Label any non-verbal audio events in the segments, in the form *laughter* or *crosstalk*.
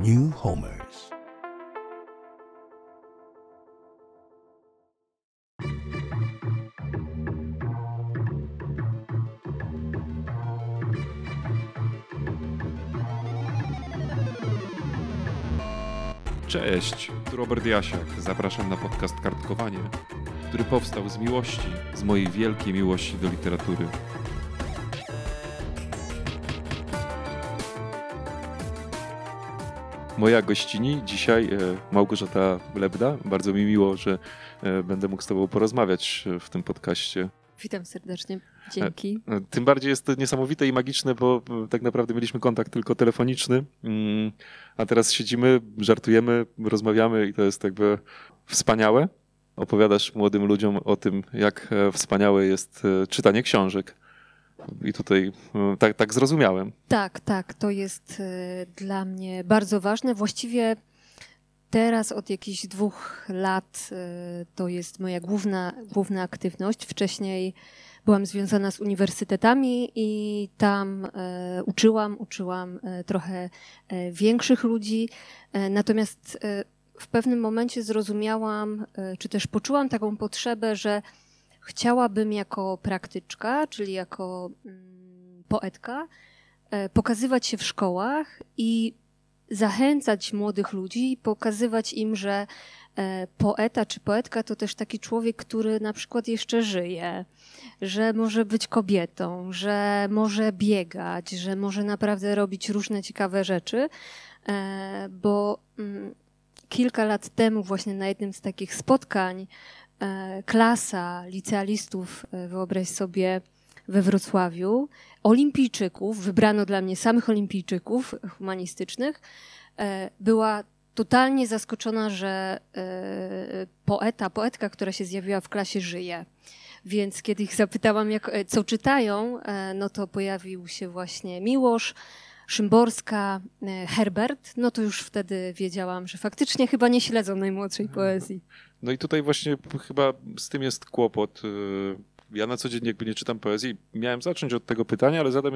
New Homers. Cześć, tu Robert Jasiak. Zapraszam na podcast Kartkowanie, który powstał z miłości, z mojej wielkiej miłości do literatury. Moja gościni dzisiaj e, Małgorzata Lebda. Bardzo mi miło, że e, będę mógł z Tobą porozmawiać e, w tym podcaście. Witam serdecznie. Dzięki. Tym bardziej jest to niesamowite i magiczne, bo tak naprawdę mieliśmy kontakt tylko telefoniczny, mm, a teraz siedzimy, żartujemy, rozmawiamy i to jest jakby wspaniałe. Opowiadasz młodym ludziom o tym, jak wspaniałe jest czytanie książek. I tutaj tak, tak zrozumiałem. Tak, tak. To jest dla mnie bardzo ważne. Właściwie teraz od jakichś dwóch lat to jest moja główna, główna aktywność. Wcześniej byłam związana z uniwersytetami i tam e, uczyłam, uczyłam trochę większych ludzi. Natomiast w pewnym momencie zrozumiałam, czy też poczułam taką potrzebę, że chciałabym jako praktyczka, czyli jako mm, poetka, pokazywać się w szkołach i zachęcać młodych ludzi, pokazywać im, że E, poeta czy poetka to też taki człowiek, który na przykład jeszcze żyje, że może być kobietą, że może biegać, że może naprawdę robić różne ciekawe rzeczy, e, bo mm, kilka lat temu właśnie na jednym z takich spotkań e, klasa licealistów, wyobraź sobie, we Wrocławiu, olimpijczyków, wybrano dla mnie samych olimpijczyków humanistycznych, była totalnie zaskoczona, że e, poeta, poetka, która się zjawiła w klasie, żyje. Więc kiedy ich zapytałam, jak, e, co czytają, e, no to pojawił się właśnie Miłosz, Szymborska, Herbert, no to już wtedy wiedziałam, że faktycznie chyba nie śledzą najmłodszej poezji. No i tutaj właśnie chyba z tym jest kłopot. Ja na co dzień jakby nie czytam poezji. Miałem zacząć od tego pytania, ale zadam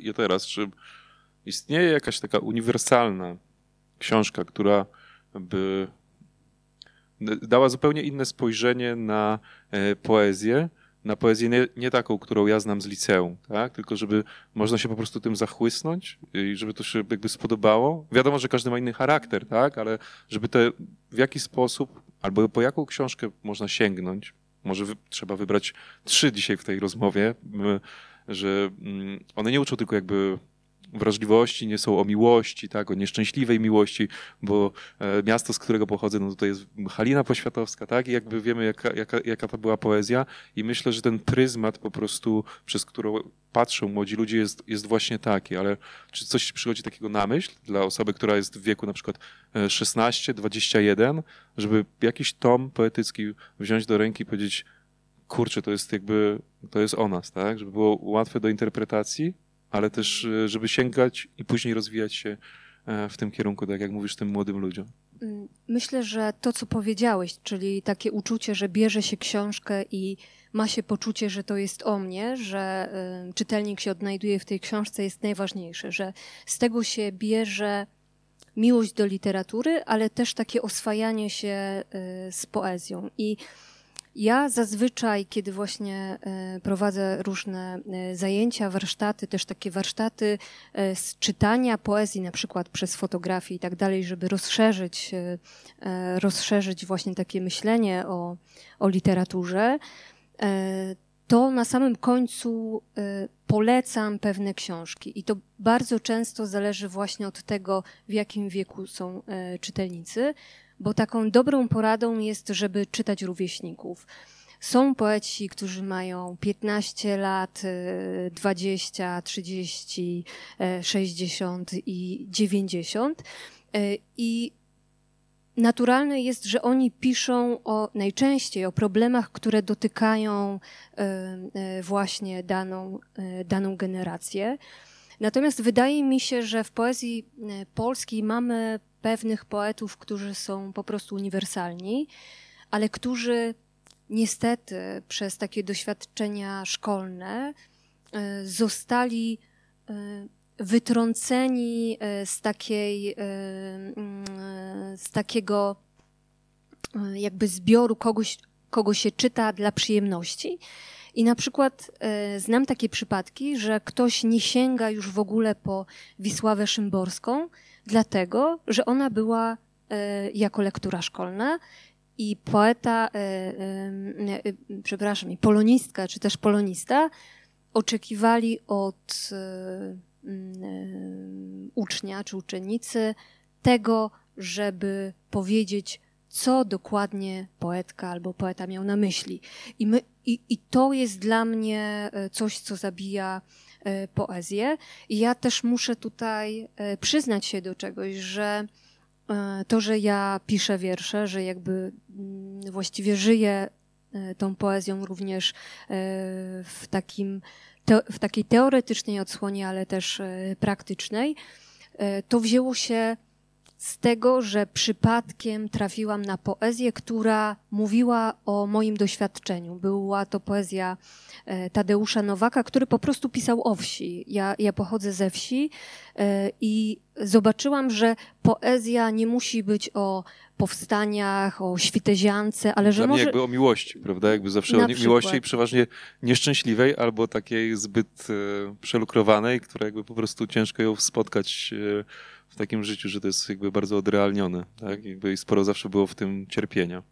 je teraz. Czy istnieje jakaś taka uniwersalna książka, która by dała zupełnie inne spojrzenie na e, poezję, na poezję nie, nie, taką, którą ja znam z liceum, tak? tylko żeby można się po prostu tym zachłysnąć i żeby to się jakby spodobało. Wiadomo, że każdy ma inny charakter, tak? ale żeby to w jaki sposób albo po jaką książkę można sięgnąć, może wy, trzeba wybrać trzy dzisiaj w tej rozmowie, że mm, one nie uczą tylko jakby wrażliwości, nie są o miłości, tak, o nieszczęśliwej miłości, bo e, miasto, z którego pochodzę, no to jest Halina Poświatowska, tak, i jakby wiemy, jaka, jaka, jaka to była poezja i myślę, że ten pryzmat po prostu, przez którą patrzą młodzi ludzie jest, jest właśnie taki, ale czy coś przychodzi takiego na myśl dla osoby, która jest w wieku na przykład 16, e, 21, żeby jakiś tom poetycki wziąć do ręki i powiedzieć, kurczę, to jest jakby, to jest o nas, tak, żeby było łatwe do interpretacji, ale też, e, żeby sięgać i później rozwijać się e, w tym kierunku, tak jak mówisz, tym młodym ludziom. Mm, myślę, że to, co powiedziałeś, czyli takie uczucie, że bierze się książkę i ma się poczucie, że to jest o mnie, że y, czytelnik się odnajduje w tej książce, jest najważniejsze, że z tego się bierze miłość do literatury, ale też takie oswajanie się z poezją. I ja zazwyczaj, kiedy właśnie e, prowadzę różne e, zajęcia, warsztaty, też takie warsztaty e, z czytania poezji, na przykład przez fotografię i tak dalej, żeby rozszerzyć, rozszerzyć właśnie takie myślenie o, o literaturze, to na samym końcu polecam pewne książki. I to bardzo często zależy właśnie od tego, w jakim wieku są czytelnicy bo taką dobrą poradą jest, żeby czytać rówieśników. Są poeci, którzy mają 15 lat, 20, 30, 60 i 90. E, I naturalne jest, że oni piszą o, najczęściej o problemach, które dotykają e, e, właśnie daną, daną generację. Natomiast wydaje mi się, że w poezji polskiej mamy pewnych poetów, którzy są po prostu uniwersalni, ale którzy niestety przez takie doświadczenia szkolne e, zostali e, wytrąceni z takiej, z takiego jakby zbioru kogoś, kogo się czyta dla przyjemności. I na przykład e, znam takie przypadki, że ktoś nie sięga już w ogóle po Wisławę Szymborską, dlatego, że ona była e, jako lektura szkolna i poeta, e, e, przepraszam, i polonistka, czy też polonista oczekiwali od ucznia czy uczennicy tego, żeby powiedzieć co dokładnie poetka albo poeta miał na myśli. I, my, i, i to jest dla mnie coś, co zabija poezję. I ja też muszę tutaj e, przyznać się do czegoś, że to, że ja piszę wiersze, że jakby mm, właściwie żyję tą poezją również w, takim, w takiej teoretycznej odsłonie, ale też praktycznej, to wzięło się z tego, że przypadkiem trafiłam na poezję, która mówiła o moim doświadczeniu. Była to poezja e, Tadeusza Nowaka, który po prostu pisał o wsi. Ja, ja pochodzę ze wsi e, i zobaczyłam, że poezja nie musi być o powstaniach, o świteziance, ale że Dla może... jakby o miłości, prawda? Jakby zawsze o miłości przeważnie nieszczęśliwej albo takiej zbyt e, przelukrowanej, która jakby po prostu ciężko ją spotkać w takim życiu, że to jest jakby bardzo odrealnione, tak? Jakby i sporo zawsze było w tym cierpienia.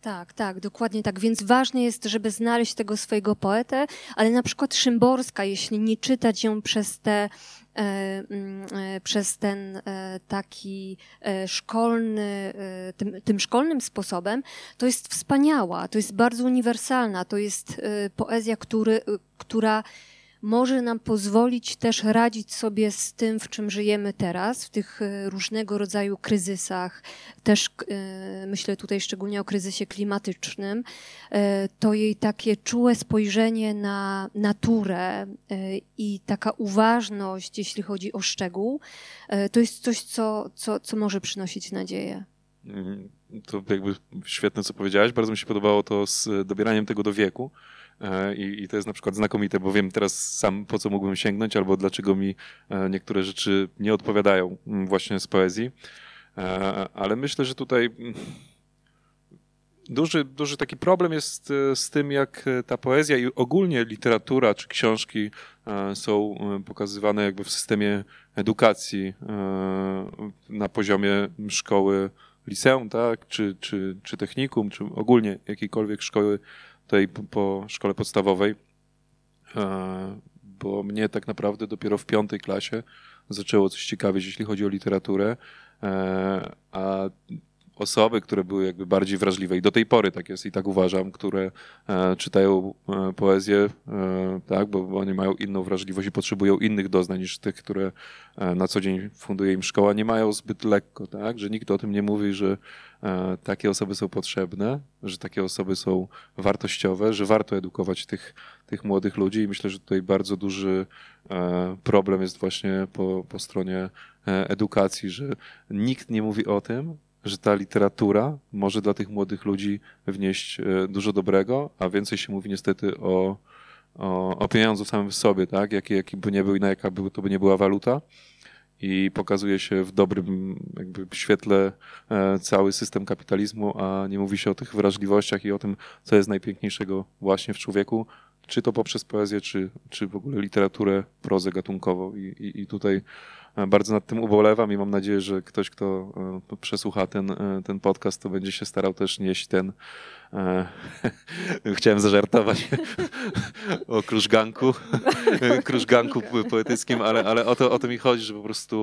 Tak, tak, dokładnie tak. Więc ważne jest, żeby znaleźć tego swojego poetę, ale na przykład Szymborska, jeśli nie czytać ją przez te e, mm, e, przez ten e, taki szkolny, tym, tym, szkolnym sposobem, to jest wspaniała, to jest bardzo uniwersalna, to jest poezja, który, która może nam pozwolić też radzić sobie z tym, w czym żyjemy teraz, w tych e, różnego rodzaju kryzysach. Też e, myślę tutaj szczególnie o kryzysie klimatycznym. E, to jej takie czułe spojrzenie na naturę i taka uważność, jeśli chodzi o szczegół, to jest coś, co, co, co może przynosić nadzieję. Mhm. To jakby świetne, co powiedziałaś. Bardzo mi się podobało to z dobieraniem tego do wieku I, I, to jest na przykład znakomite, bo wiem teraz sam, po co mógłbym sięgnąć, albo dlaczego mi e, niektóre rzeczy nie odpowiadają mm, właśnie z poezji. E, ale myślę, że tutaj mm, duży, duży taki problem jest z tym, jak ta poezja i ogólnie literatura czy książki są pokazywane jakby w systemie edukacji na poziomie szkoły liceum, tak, czy, czy, czy technikum, czy ogólnie jakiejkolwiek szkoły tutaj po szkole podstawowej, e, bo mnie tak naprawdę dopiero w piątej klasie zaczęło coś ciekawić, jeśli chodzi o literaturę, e, a osoby, które były jakby bardziej wrażliwe. I do tej pory tak jest i tak uważam, które e, czytają e, poezję, e, tak, bo, oni mają inną wrażliwość i potrzebują innych doznań niż tych, które na co dzień funduje im szkoła, nie mają zbyt lekko, tak, że nikt o tym nie mówi, że takie osoby są potrzebne, że takie osoby są wartościowe, że warto edukować tych, tych młodych ludzi. I myślę, że tutaj bardzo duży problem jest właśnie po, po stronie edukacji, że nikt nie mówi o tym, że ta literatura może dla tych młodych ludzi wnieść e, dużo dobrego, a więcej się mówi niestety o, o, o pieniądzu samym w sobie, tak? Jaki, jaki by nie był i na jaka by to by nie była waluta. I pokazuje się w dobrym jakby świetle e, cały system kapitalizmu, a nie mówi się o tych wrażliwościach i o tym, co jest najpiękniejszego właśnie w człowieku, czy to poprzez poezję, czy, czy w ogóle literaturę, prozę gatunkową. I, i, i tutaj bardzo nad tym ubolewam i mam nadzieję, że ktoś, kto e, przesłucha ten, e, ten podcast, to będzie się starał też nieść ten. *laughs* Chciałem zażartować *laughs* o krużganku, *laughs* krużganku poetyckim, ale, ale o, to, o to mi chodzi, że po prostu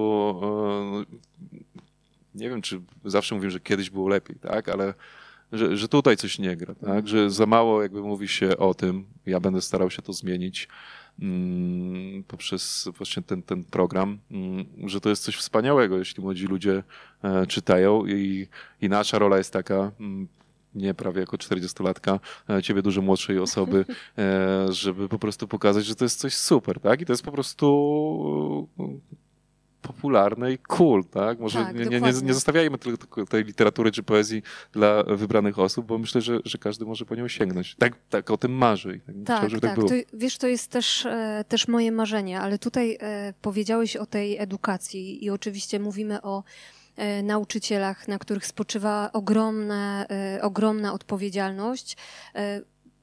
nie wiem, czy zawsze mówię, że kiedyś było lepiej, tak, ale że, że tutaj coś nie gra, tak, że za mało jakby mówi się o tym, ja będę starał się to zmienić, poprzez właśnie ten, ten program, mm, że to jest coś wspaniałego, jeśli młodzi ludzie e, czytają i, i nasza rola jest taka, mm, nie prawie jako 40-latka, e, ciebie dużo młodszej osoby, *laughs* e, żeby po prostu pokazać, że to jest coś super, tak? I to jest po prostu popularne i cool, tak? Może Tak, nie, nie, nie, nie zostawiajmy tylko tej literatury czy poezji dla wybranych osób, bo myślę, że, że każdy może po nią sięgnąć. Tak, tak o tym marzy. i Tak, chciał, Tak, żeby tak. tak było. To, wiesz, to jest też, e, też moje marzenie, ale tutaj e, powiedziałeś o tej edukacji i oczywiście mówimy o e, nauczycielach, na których spoczywa ogromna, e, ogromna odpowiedzialność.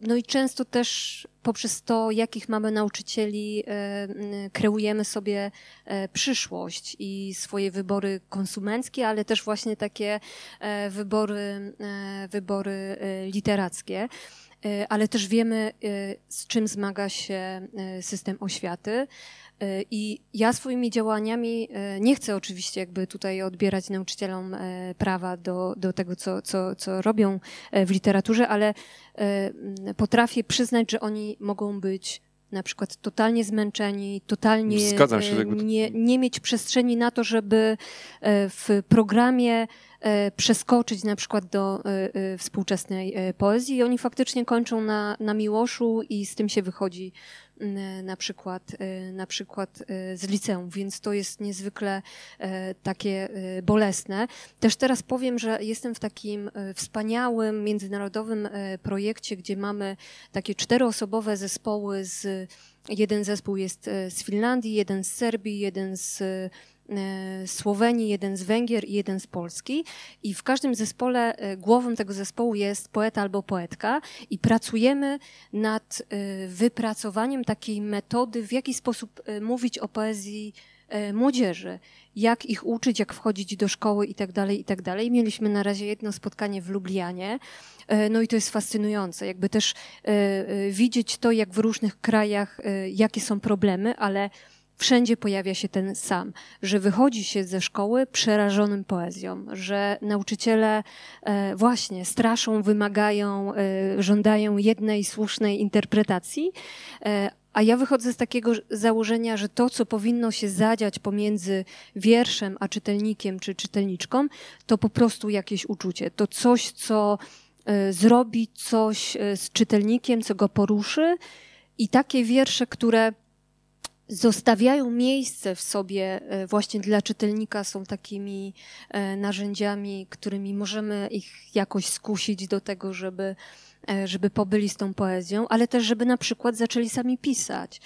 No i często też poprzez to, jakich mamy nauczycieli, e, kreujemy sobie e, przyszłość i swoje wybory konsumenckie, ale też właśnie takie e, wybory, wybory literackie. Ale też wiemy, z czym zmaga się system oświaty. E, I ja swoimi działaniami e, nie chcę oczywiście jakby tutaj odbierać nauczycielom e, prawa do, do tego, co, co, co robią e, w literaturze, ale m, potrafię przyznać, że oni mogą być na przykład totalnie zmęczeni, totalnie się, e, jakby nie, nie mieć przestrzeni na to, żeby w programie przeskoczyć na przykład do e, e, współczesnej e, poezji i oni faktycznie kończą na, na Miłoszu i z tym się wychodzi na przykład, e, na przykład e, z liceum, więc to jest niezwykle e, takie e, bolesne. Też teraz powiem, że jestem w takim e, wspaniałym międzynarodowym e, projekcie, gdzie mamy takie czteroosobowe zespoły z jeden zespół jest e, z Finlandii, jeden z Serbii, jeden z e, Słowenii, jeden z Węgier i jeden z Polski. I w każdym zespole e, głową tego zespołu jest poeta albo poetka i pracujemy nad e, wypracowaniem takiej metody, w jaki sposób e, mówić o poezji e, młodzieży, jak ich uczyć, jak wchodzić do szkoły i tak dalej, i tak. Mieliśmy na razie jedno spotkanie w Lublianie, e, no i to jest fascynujące, jakby też e, e, widzieć to, jak w różnych krajach, e, jakie są problemy, ale wszędzie pojawia się ten sam, że wychodzi się ze szkoły przerażonym poezją, że nauczyciele e, właśnie straszą, wymagają, e, żądają jednej słusznej interpretacji, e, a ja wychodzę z takiego założenia, że to, co powinno się zadziać pomiędzy wierszem a czytelnikiem czy czytelniczką, to po prostu jakieś uczucie. To coś, co zrobi coś z czytelnikiem, co go poruszy. I takie wiersze, które zostawiają miejsce w sobie e, właśnie dla czytelnika, są takimi e, narzędziami, którymi możemy ich jakoś skusić do tego, żeby, e, żeby pobyli z tą poezją, ale też, żeby na przykład zaczęli sami pisać.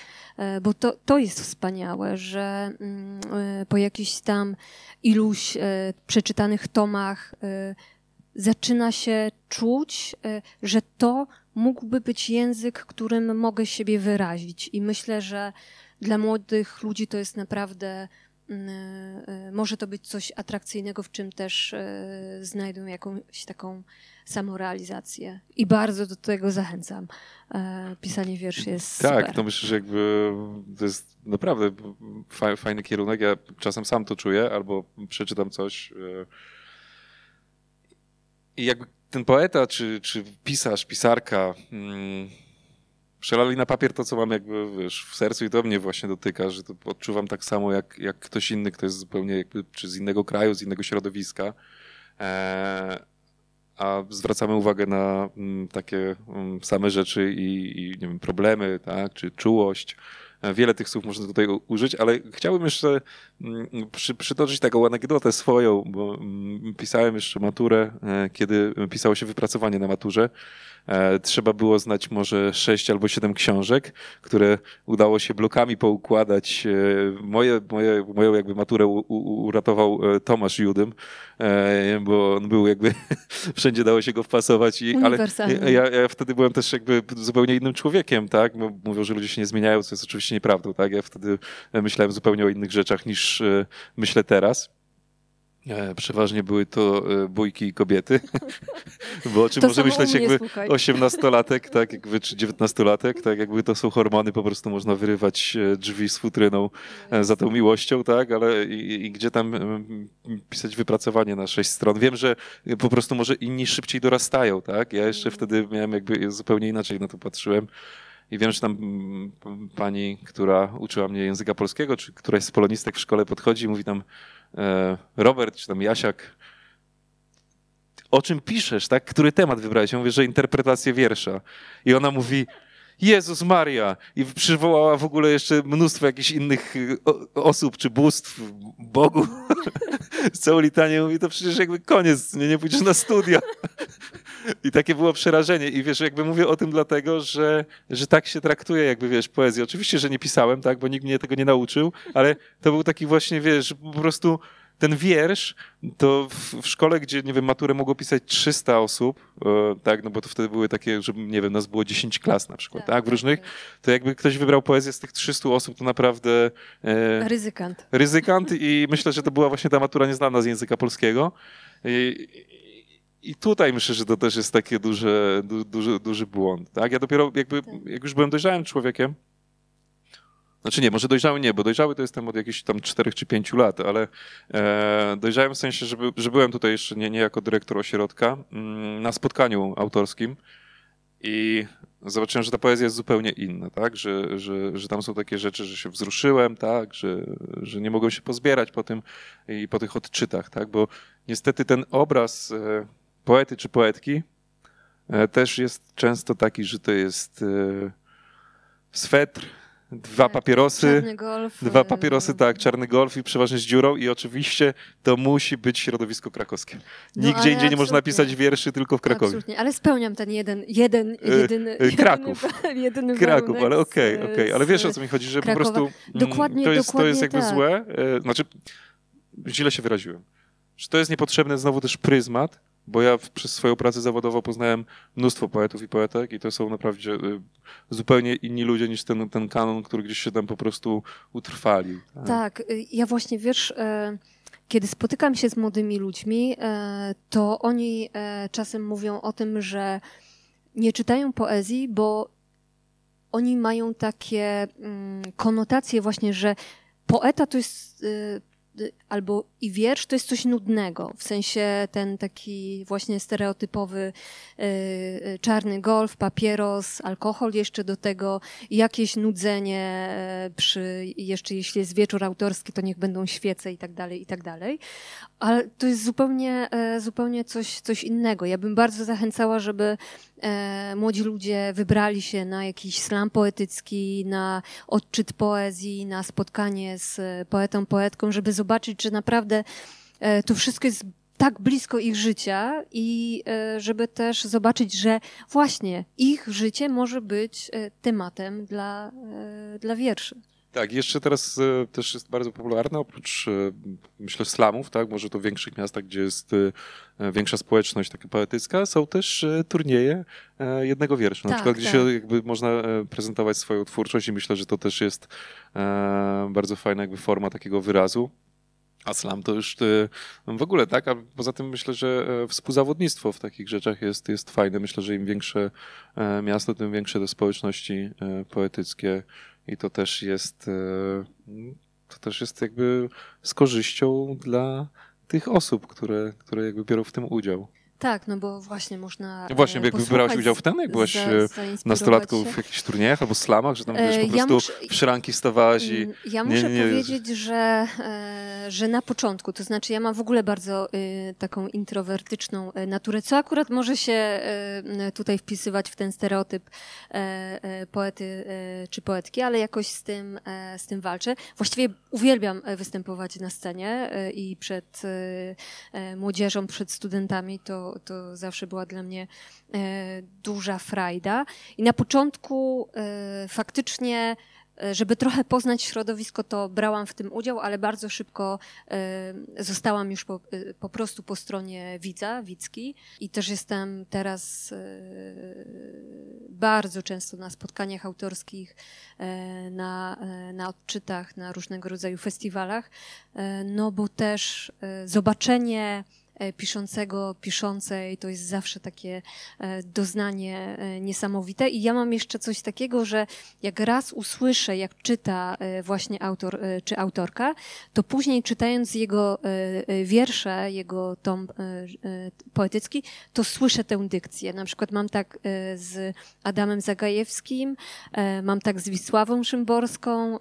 Bo to, to jest wspaniałe, że mm, po jakichś tam iluś przeczytanych tomach zaczyna się czuć, że to mógłby być język, którym mogę siebie wyrazić. I myślę, że dla młodych ludzi to jest naprawdę, mm, e, może to być coś atrakcyjnego, w czym też e, znajdą jakąś taką samorealizację. I bardzo do tego zachęcam. E, Pisanie wierszy jest Tak, super. to myślę, że jakby to jest naprawdę fa- fajny kierunek. Ja czasem sam to czuję, albo przeczytam coś. e, I jakby ten poeta, czy, czy pisarz, pisarka mm, przelali na papier to, co mam jakby wiesz, w sercu i to mnie właśnie dotyka, że to odczuwam tak samo jak, jak ktoś inny, kto jest zupełnie jakby, czy z innego kraju, z innego środowiska. E, a zwracamy uwagę na mm, takie mm, same rzeczy i, i nie wiem, problemy, tak, czy czułość. E, Wiele tych słów można tutaj użyć, ale chciałbym jeszcze mm, przy, przytoczyć taką anegdotę swoją, bo pisałem jeszcze maturę, e, kiedy pisało się wypracowanie na maturze. E, Trzeba było znać może sześć albo siedem książek, które udało się blokami poukładać. E, Moje, moje, moją jakby maturę u, u, uratował e, Tomasz Judym, bo on był jakby, *laughs* wszędzie dało się go wpasować. I, ale ja, ja wtedy byłem też jakby zupełnie innym człowiekiem, tak? Mówią, że ludzie się nie zmieniają, co jest oczywiście nieprawdą, tak? Ja wtedy myślałem zupełnie o innych rzeczach niż myślę teraz. E, Przeważnie były to e, bójki i kobiety, *laughs* bo o czym To może myśleć jakby osiemnastolatek, tak? Jakby, czy dziewiętnastolatek, tak? Jakby to są hormony, po prostu można wyrywać e, drzwi z futryną za tą miłością, tak, ale i, i gdzie tam pisać wypracowanie na sześć stron. Wiem, że po prostu może inni szybciej dorastają, tak, ja jeszcze wtedy miałem jakby zupełnie inaczej na to patrzyłem. I wiem, że tam mm, pani, która uczyła mnie języka polskiego, czy któraś z polonistek w szkole podchodzi i mówi tam e, Robert, czy tam Jasiak, o czym piszesz, tak? Który temat wybrałeś? Ja mówię, że interpretację wiersza. I ona mówi, Jezus Maria! I przywołała w ogóle jeszcze mnóstwo jakichś innych y, osób czy bóstw, Bogu. *laughs* Całą litanią mówi, to przecież jakby koniec, nie, nie pójdziesz na studia. *laughs* I takie było przerażenie. I wiesz, jakby mówię o tym dlatego, że, że tak się traktuje jakby, wiesz, poezję. Oczywiście, że nie pisałem, tak, bo nikt mnie tego nie nauczył, ale to był taki właśnie, wiesz, po prostu ten wiersz, to w, w, szkole, gdzie, nie wiem, maturę mogło pisać 300 osób, e, tak, no bo to wtedy były takie, że, nie wiem, nas było 10 klas na przykład, tak, tak w tak, różnych, tak. to jakby ktoś wybrał poezję z tych 300 osób, to naprawdę... E, ryzykant. Ryzykant i myślę, że to była właśnie ta matura nieznana z języka polskiego. I, i tutaj myślę, że to też jest taki duży, duży, duży błąd. Tak? Ja dopiero jakby, tak. jak już byłem dojrzałym człowiekiem, znaczy nie, może dojrzały nie, bo dojrzały to jestem od jakichś tam czterech czy pięciu lat, ale e, dojrzałem w sensie, że, że byłem tutaj jeszcze nie, nie jako dyrektor ośrodka mm, na spotkaniu autorskim i zobaczyłem, że ta poezja jest zupełnie inna, tak? Że, że, że tam są takie rzeczy, że się wzruszyłem, tak? Że, że nie mogłem się pozbierać po tym i po tych odczytach, tak? Bo niestety ten obraz e, poety czy poetki e, też jest często taki, że to jest e, swetr, dwa tak, papierosy, golf, dwa papierosy, tak, czarny golf i przeważnie z dziurą i oczywiście to musi być środowisko krakowskie. No, Nigdzie indziej nie można pisać wierszy, tylko w Krakowie. Absolutnie, ale spełniam ten jeden, jeden, jedyny, Kraków. jedyny, jedyny Kraków, ale okej, okay, okej, okay. ale wiesz o co mi chodzi, że Krakowa. po prostu mm, dokładnie, to, jest, to jest jakby tak. złe, e, znaczy źle się wyraziłem, że to jest niepotrzebny znowu też pryzmat, bo ja przez swoją pracę zawodową poznałem mnóstwo poetów i poetek i to są naprawdę y, zupełnie inni ludzie niż ten, ten kanon, który gdzieś się tam po prostu utrwali. Tak, tak y, ja właśnie wiesz, e, kiedy spotykam się z młodymi ludźmi, to oni czasem mówią o tym, że nie czytają poezji, bo oni mają takie mm, konotacje właśnie, że poeta to jest y, albo i wiersz to jest coś nudnego, w sensie ten taki właśnie stereotypowy y, y, czarny golf, papieros, alkohol jeszcze do tego, jakieś nudzenie y, przy, jeszcze jeśli jest wieczór autorski, to niech będą świece i tak dalej, i tak dalej. Ale to jest zupełnie, zupełnie coś, coś innego. Ja bym bardzo zachęcała, żeby młodzi ludzie wybrali się na jakiś slam poetycki, na odczyt poezji, na spotkanie z poetą, poetką, żeby zobaczyć, czy naprawdę e, to wszystko jest tak blisko ich życia i e, żeby też zobaczyć, że właśnie ich życie może być e, tematem dla, dla wierszy. Tak, jeszcze teraz też jest bardzo popularne, oprócz myślę slamów, tak, może to w większych miastach, gdzie jest większa społeczność taka poetycka, są też turnieje jednego wiersza, na tak, przykład, gdzie tak. się jakby można prezentować swoją twórczość i myślę, że to też jest bardzo fajna jakby forma takiego wyrazu. A slam to już no w ogóle tak, a poza tym myślę, że e, współzawodnictwo w takich rzeczach jest, jest fajne. Myślę, że im większe e, miasto, tym większe te społeczności e, poetyckie i to też jest to też jest jakby z korzyścią dla tych osób, które, które jakby biorą w tym udział. Tak, no bo właśnie można. No właśnie, jak wybrałaś udział w tym, jak byłaś za, e, nastolatką w jakichś turniejach albo slamach, że tam wiesz, po ja prostu muszę, w szranki stawałaś i. Mm, ja muszę nie, nie, powiedzieć, że, e, że na początku, to znaczy ja mam w ogóle bardzo taką introwertyczną naturę, co akurat może się tutaj wpisywać w ten stereotyp poety czy poetki, ale jakoś z tym, z tym walczę. Właściwie uwielbiam występować na scenie i przed młodzieżą, przed studentami to to, zawsze była dla mnie e, duża frajda. I na początku e, faktycznie e, żeby trochę poznać środowisko, to brałam w tym udział, ale bardzo szybko zostałam już po, po prostu po stronie widza, widzki i też jestem teraz bardzo często na spotkaniach autorskich, na, na odczytach, na różnego rodzaju festiwalach, no bo też zobaczenie piszącego, piszącej, to jest zawsze takie e, doznanie e, niesamowite. I ja mam jeszcze coś takiego, że jak raz usłyszę, jak czyta właśnie autor czy autorka, to później czytając jego wiersze, jego tom poetycki, to słyszę tę dykcję. Na przykład mam tak z Adamem Zagajewskim, mam tak z Wisławą Szymborską,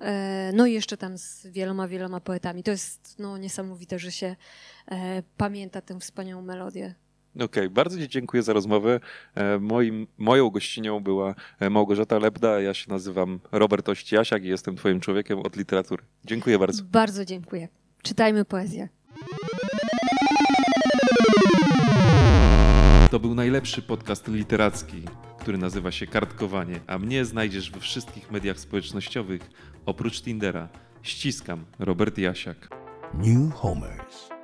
no i jeszcze tam z wieloma, wieloma poetami. To jest no, niesamowite, że się pamięta tę wspaniałą melodię. Okej, bardzo Ci dziękuję za rozmowę. E, Moim, moją gościnią była e, Małgorzata Lebda, ja się nazywam Robert Ościasiak i jestem Twoim człowiekiem od literatury. Dziękuję bardzo. Bardzo dziękuję. Czytajmy poezję. To był najlepszy podcast literacki, który nazywa się Kartkowanie, a mnie znajdziesz we wszystkich mediach społecznościowych oprócz Tindera. Ściskam, Robert Jasiak. New Homers.